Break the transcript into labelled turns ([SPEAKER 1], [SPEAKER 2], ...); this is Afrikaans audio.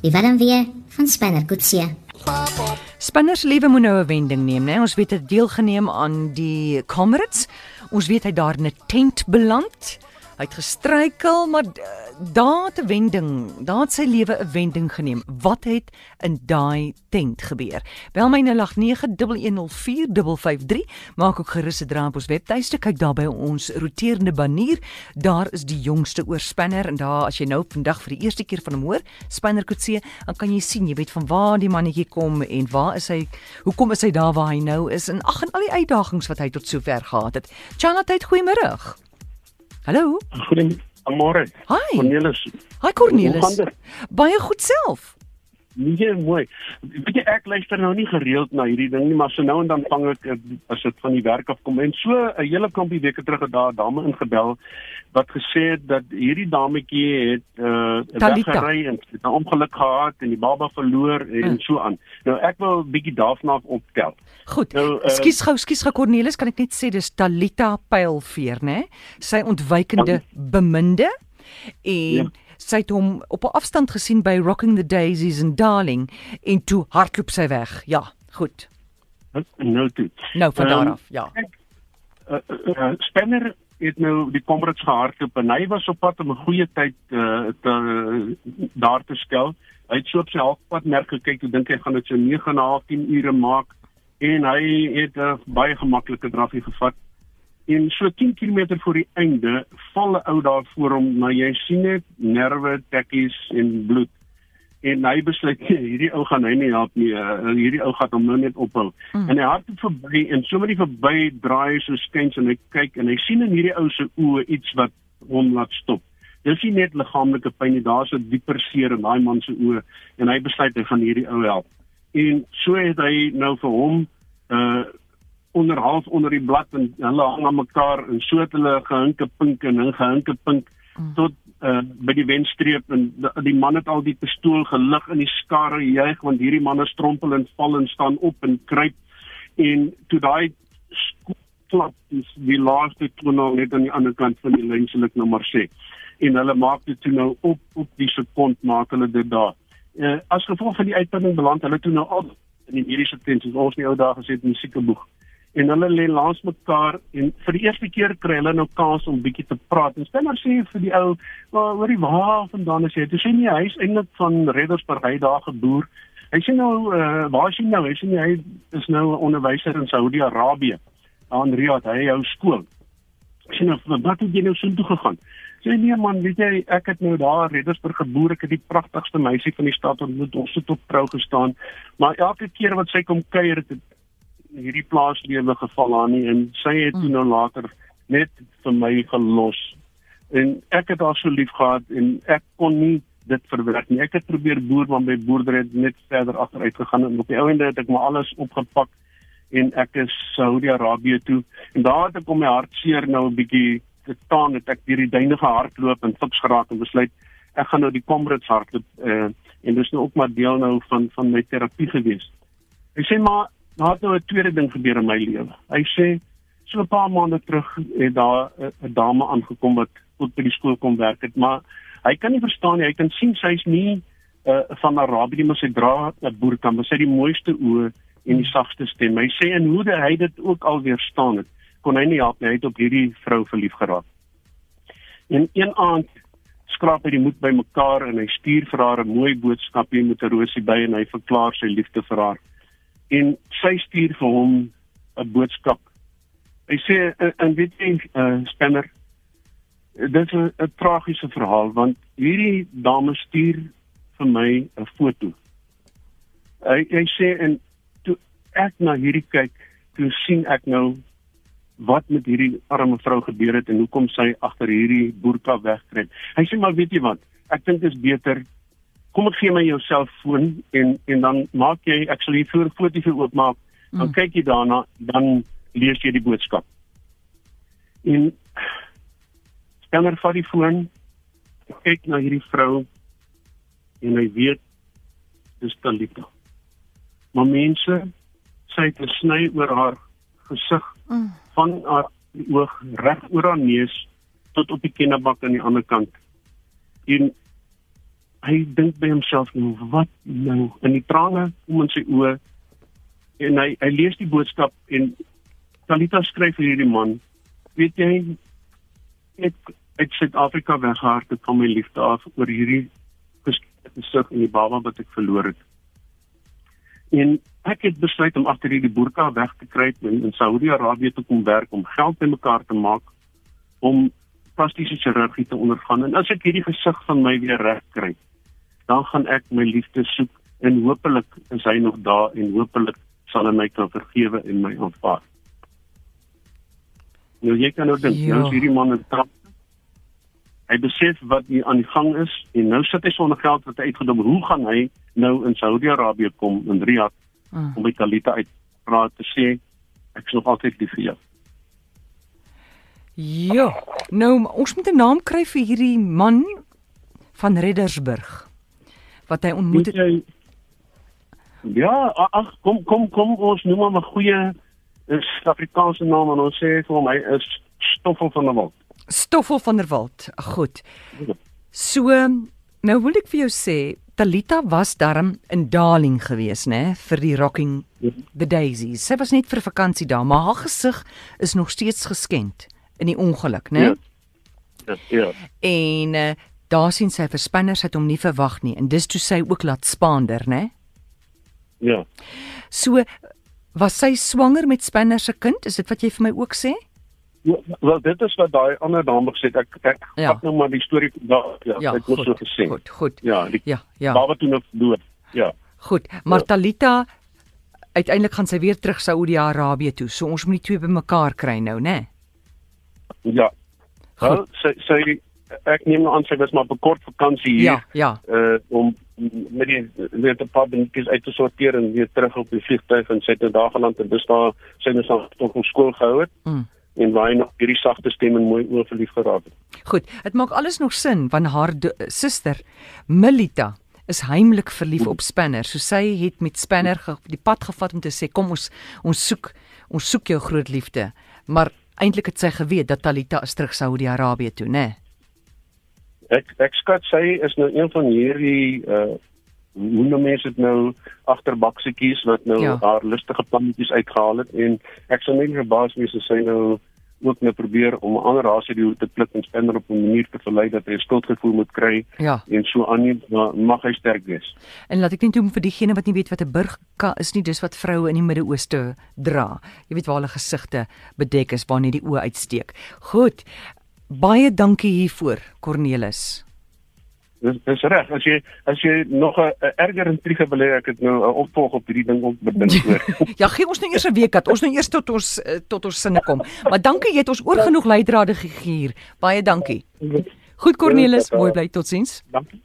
[SPEAKER 1] Die warm weer van Spanner Kutsie.
[SPEAKER 2] Spanners lewe moet nou 'n wending neem, né? Ons weet hy het deelgeneem aan die Comrades. Ons weet hy daar in 'n tent beland. Hy het gestruikel, maar uh, daar het 'n wending, daar het sy lewe 'n wending geneem. Wat het in daai tent gebeur? Bel my 0891104553. Maak ook gerus 'n draai op ons webtuiste, kyk daar by ons roterende banier. Daar is die jongste oorspanner en daar as jy nou vandag vir die eerste keer van hom hoor, Spanner Kutse, dan kan jy sien, jy weet van waar die mannetjie kom en waar is hy? Hoekom is hy daar waar hy nou is? En ag en al die uitdagings wat hy tot sover gehad het. Chanat, goeiemôre. Hallo.
[SPEAKER 3] Goeiemôre.
[SPEAKER 2] Hi.
[SPEAKER 3] Cornelis.
[SPEAKER 2] Hi Cornelis. Baie goed self.
[SPEAKER 3] Nee, mooi. Weet jy ek luister nou nie gereeld na hierdie ding nie, maar so nou en dan vang ek eh, as dit van die werk af kom. En so 'n hele klompie weke terug het daar 'n dame ingebel wat gesê het dat hierdie dametjie het 'n uh, weggery en 'n ongeluk gehad en die baba verloor en hmm. so aan. Nou ek wil 'n bietjie daarvan optel.
[SPEAKER 2] Goed. Nou, uh, skus gou, skus gou Cornelis, kan ek net sê dis Talita Pylveer, né? Sy ontwykende beminde en ja sy het hom op 'n afstand gesien by Rocking the Daisies en Darling en toe hardloop sy weg. Ja, goed.
[SPEAKER 3] Nou toe.
[SPEAKER 2] Nou van daar um, af, ja. Ek,
[SPEAKER 3] uh, uh, Spanner het nou die Comrades gehardloop en hy was op pad om 'n goeie tyd uh, te uh, daar te skel. Hy het so op sy halfpad merk gekyk, ek dink hy gaan dit so 9 en 'n half 10 ure maak en hy het 'n uh, baie gemaklike drafie gevat en so 10 km voor die einde val 'n ou daar voor hom maar jy sien net nerve tekkies en bloed. En hy besluit hierdie ou gaan hy nie help nie. Uh, hierdie ou gaan hom nou net ophou. Mm. en hy hardloop verby en so met die verby draai so skuins en hy kyk en hy sien in hierdie ou se oë iets wat hom laat stop. Dis nie net liggaamlike pyn nie daar's 'n dieper seer in daai man se oë en hy besluit hy gaan hierdie ou help. En so het hy nou vir hom uh onder half onder die blad en hulle hang aan mekaar en so het hulle gehinke pink en gehinke pink mm. tot uh, by die wenstreep en die, die man het al die pistool gelig in die skare juig want hierdie manne strompel en val en staan op en kruip. En toe daai klap is die laaste tunnel net aan die ander kant van die lyn sal ek nou maar sê. En hulle maak dit toe nou op op die sekond maak hulle dit daar. Uh, as gevolg van die uitputting beland hulle toe nou al in die mediese tent soos ons nie ou dae gesê het in die siekeboeg en hulle lê langs mekaar en vir die eerste keer kry hulle nou kans om bietjie te praat. En maar sê vir die ou, "Waar die waar vandaan is jy?" Toe sê nie hy is eintlik van Reddersburg, hy daar geboer. Hy sê nou, uh, "Waar is hy nou?" Hy sê nie, hy is nou 'n onderwyser in Saudi-Arabië. Aan Riyadh, hy hou skool. Ek sê nou, "Wat het jy nou so toe gegaan?" Sê nee man, weet jy, ek het nou daar Reddersburg geboer, ek het die pragtigste meisie van die stad ontmoet, ons het op trou gestaan. Maar elke keer wat sy kom kuier, het hierdie plaaslewe geval aan nie en sy het toe nou later net vir my gelos. En ek het haar so lief gehad en ek kon nie dit verwerk nie. Ek het probeer boer maar my boerdery het net verder agteruit gegaan en op die einde het ek maar alles opgepak en ek is Saudi-Arabië toe en daar het ek om my hartseer nou 'n bietjie gestaan het ek deur die duine gehardloop en fiks geraak en besluit ek gaan nou die Comrades hardloop uh, en dis nou ook maar deel nou van van my terapie gewees. Ek sê maar daar het nou 'n tweede ding gebeur in my lewe. Hy sê so 'n paar maande terug het daar 'n dame aangekom wat tot by die skool kom werk het, maar hy kan nie verstaan nie. Hy kan sien sy's nie uh, van Arabië, maar sy dra 'n burka, maar sy het die mooiste oë en die sagste stem. Hy sê en hoe hy dit ook al weerstaan het, kon hy nie help nie. Hy het op hierdie vrou verlief geraak. En een aand skraap hy die moed bymekaar en hy stuur vir haar 'n mooi boodskap hier met 'n rosie by en hy verklaar sy liefde vir haar en sy stuur vir hom 'n boodskap. Hy sê en weet jy uh, spanner dit is 'n tragiese verhaal want hierdie dame stuur vir my 'n foto. Hy hy sê en toe ek na hierdie kyk, toe sien ek nou wat met hierdie arme vrou gebeur het en hoekom sy agter hierdie boerka wegkruip. Hy sê maar weet jy wat, ek dink dit is beter kom ek gee my jou selfoon en en dan maak jy hier voor foto vir oopmaak dan mm. kyk jy daarna dan lees jy die boodskap en spanner vat die foon kyk na hierdie vrou en hy weet dis Talita maar mense sy het 'n sny oor haar gesig mm. van haar oog reg oor haar neus tot op die kennebak aan die ander kant en hy dink by homself nou wat nou in die trane kom in sy oë en hy hy lees die boodskap en Talita skryf vir hierdie man weet jy ek uit Suid-Afrika weggehardloop van my liefde af oor hierdie gesig en die baba wat ek verloor het. En ek het besluit om agter hierdie burka weg te kruip en in Saudi-Arabië te kom werk om geld bymekaar te maak om plastiese chirurgie te ondergaan. En as ek hierdie gesig van my weer reg kry, dan gaan ek my liefde soek en hopelik is hy nog daar en hopelik sal hy my kan vergewe en my aanvaar. Nou jy kan nou dink,
[SPEAKER 2] Ja.
[SPEAKER 3] nou is hierdie man 'n trap. Hy besef wat hier aan die gang is en nou sit hy sonder geld wat hy uitgedom. Hoe gaan hy nou in Saudi-Arabië kom in Riyadh
[SPEAKER 2] Mm.
[SPEAKER 3] om by Talita uit praat te sê ek is nog altyd lief vir jou.
[SPEAKER 2] Ja. Nou ons moet 'n naam kry vir hierdie man van Reddersburg wat hy ontmoet het.
[SPEAKER 3] Jy, Ja, ag kom kom kom ons noem hom 'n goeie eh, Suid-Afrikaanse naam en ons sê vir hom hy is Stoffel van der Walt.
[SPEAKER 2] Stoffel van der Walt. Goed. So nou wil ek vir jou sê Talita was darm in Darling gewees, né, vir die Rocking the Daisies. Sy was net vir vakansie daar, maar haar gesig is nog steeds geskend in die ongeluk, né?
[SPEAKER 3] Ja. Ja, ja.
[SPEAKER 2] En uh, daar sien sy verspanners het hom nie verwag nie en dis toe sy ook laat spaander, né?
[SPEAKER 3] Ja.
[SPEAKER 2] So was sy swanger met Spanner se kind? Is dit wat jy vir my ook sê?
[SPEAKER 3] Ja, Wel dit is wat daai ander dame gesê het. ek ek
[SPEAKER 2] Ja.
[SPEAKER 3] pak nou maar die storie daar ja,
[SPEAKER 2] Ja,
[SPEAKER 3] ek
[SPEAKER 2] goed,
[SPEAKER 3] so gesê.
[SPEAKER 2] Goed, goed.
[SPEAKER 3] Ja, die
[SPEAKER 2] Ja, ja.
[SPEAKER 3] baba toe nou dood. Ja.
[SPEAKER 2] Goed, maar
[SPEAKER 3] Ja.
[SPEAKER 2] Talita uiteindelik gaan sy weer terug Saudi-Arabië toe. So ons moet die twee bymekaar kry nou, né?
[SPEAKER 3] Ja.
[SPEAKER 2] Goed.
[SPEAKER 3] Wel, sy sy ek neem aan sy was maar op 'n kort vakansie hier.
[SPEAKER 2] Ja, ja.
[SPEAKER 3] uh om met die net 'n paar dingetjies uit te sorteer en weer terug op die vliegtuig en sy het in daar geland en dis daar sy het ons tot op skool gehou het
[SPEAKER 2] Mm.
[SPEAKER 3] en waar hy nog hierdie sagte stem en mooi oor verlief geraak het.
[SPEAKER 2] Goed, dit maak alles nog sin want haar suster Melita is heimlik verlief op Spanner. So sy het met Spanner die pad gevat om te sê kom ons ons soek ons soek jou groot liefde. Maar eintlik het sy geweet dat Talita is terug Saudi-Arabië toe, né?
[SPEAKER 3] Ek ek skat sy is nou een van hierdie uh hoe noem mense dit nou agterbaksetjies wat nou
[SPEAKER 2] Ja.
[SPEAKER 3] haar lustige plannetjies uitgehaal het en ek sou net verbaas wees as sy nou ook nou probeer om 'n ander rasie die te klik en spanner op 'n manier te verlei dat hy skuldgevoel moet kry
[SPEAKER 2] Ja.
[SPEAKER 3] en so aanneem maar mag hy sterk wees.
[SPEAKER 2] En laat ek net doen vir diegene wat nie weet wat 'n burka is nie, dis wat vroue in die Midde-Ooste dra. Jy weet waar hulle gesigte bedek is, waar net die oë uitsteek. Goed. Baie dankie hiervoor, Cornelis.
[SPEAKER 3] Dis dis reg. As jy as jy nog 'n erger intrige wil hê, ek het nou 'n opvolg op hierdie ding ook bedink oor.
[SPEAKER 2] Ja, gee ons nou eers 'n week dat ons nou eers tot ons eh, tot ons sinne kom. Maar dankie, jy het ons oor genoeg leidrade gegee hier. Baie dankie. Goed Cornelis, mooi bly totsiens.
[SPEAKER 3] Dankie.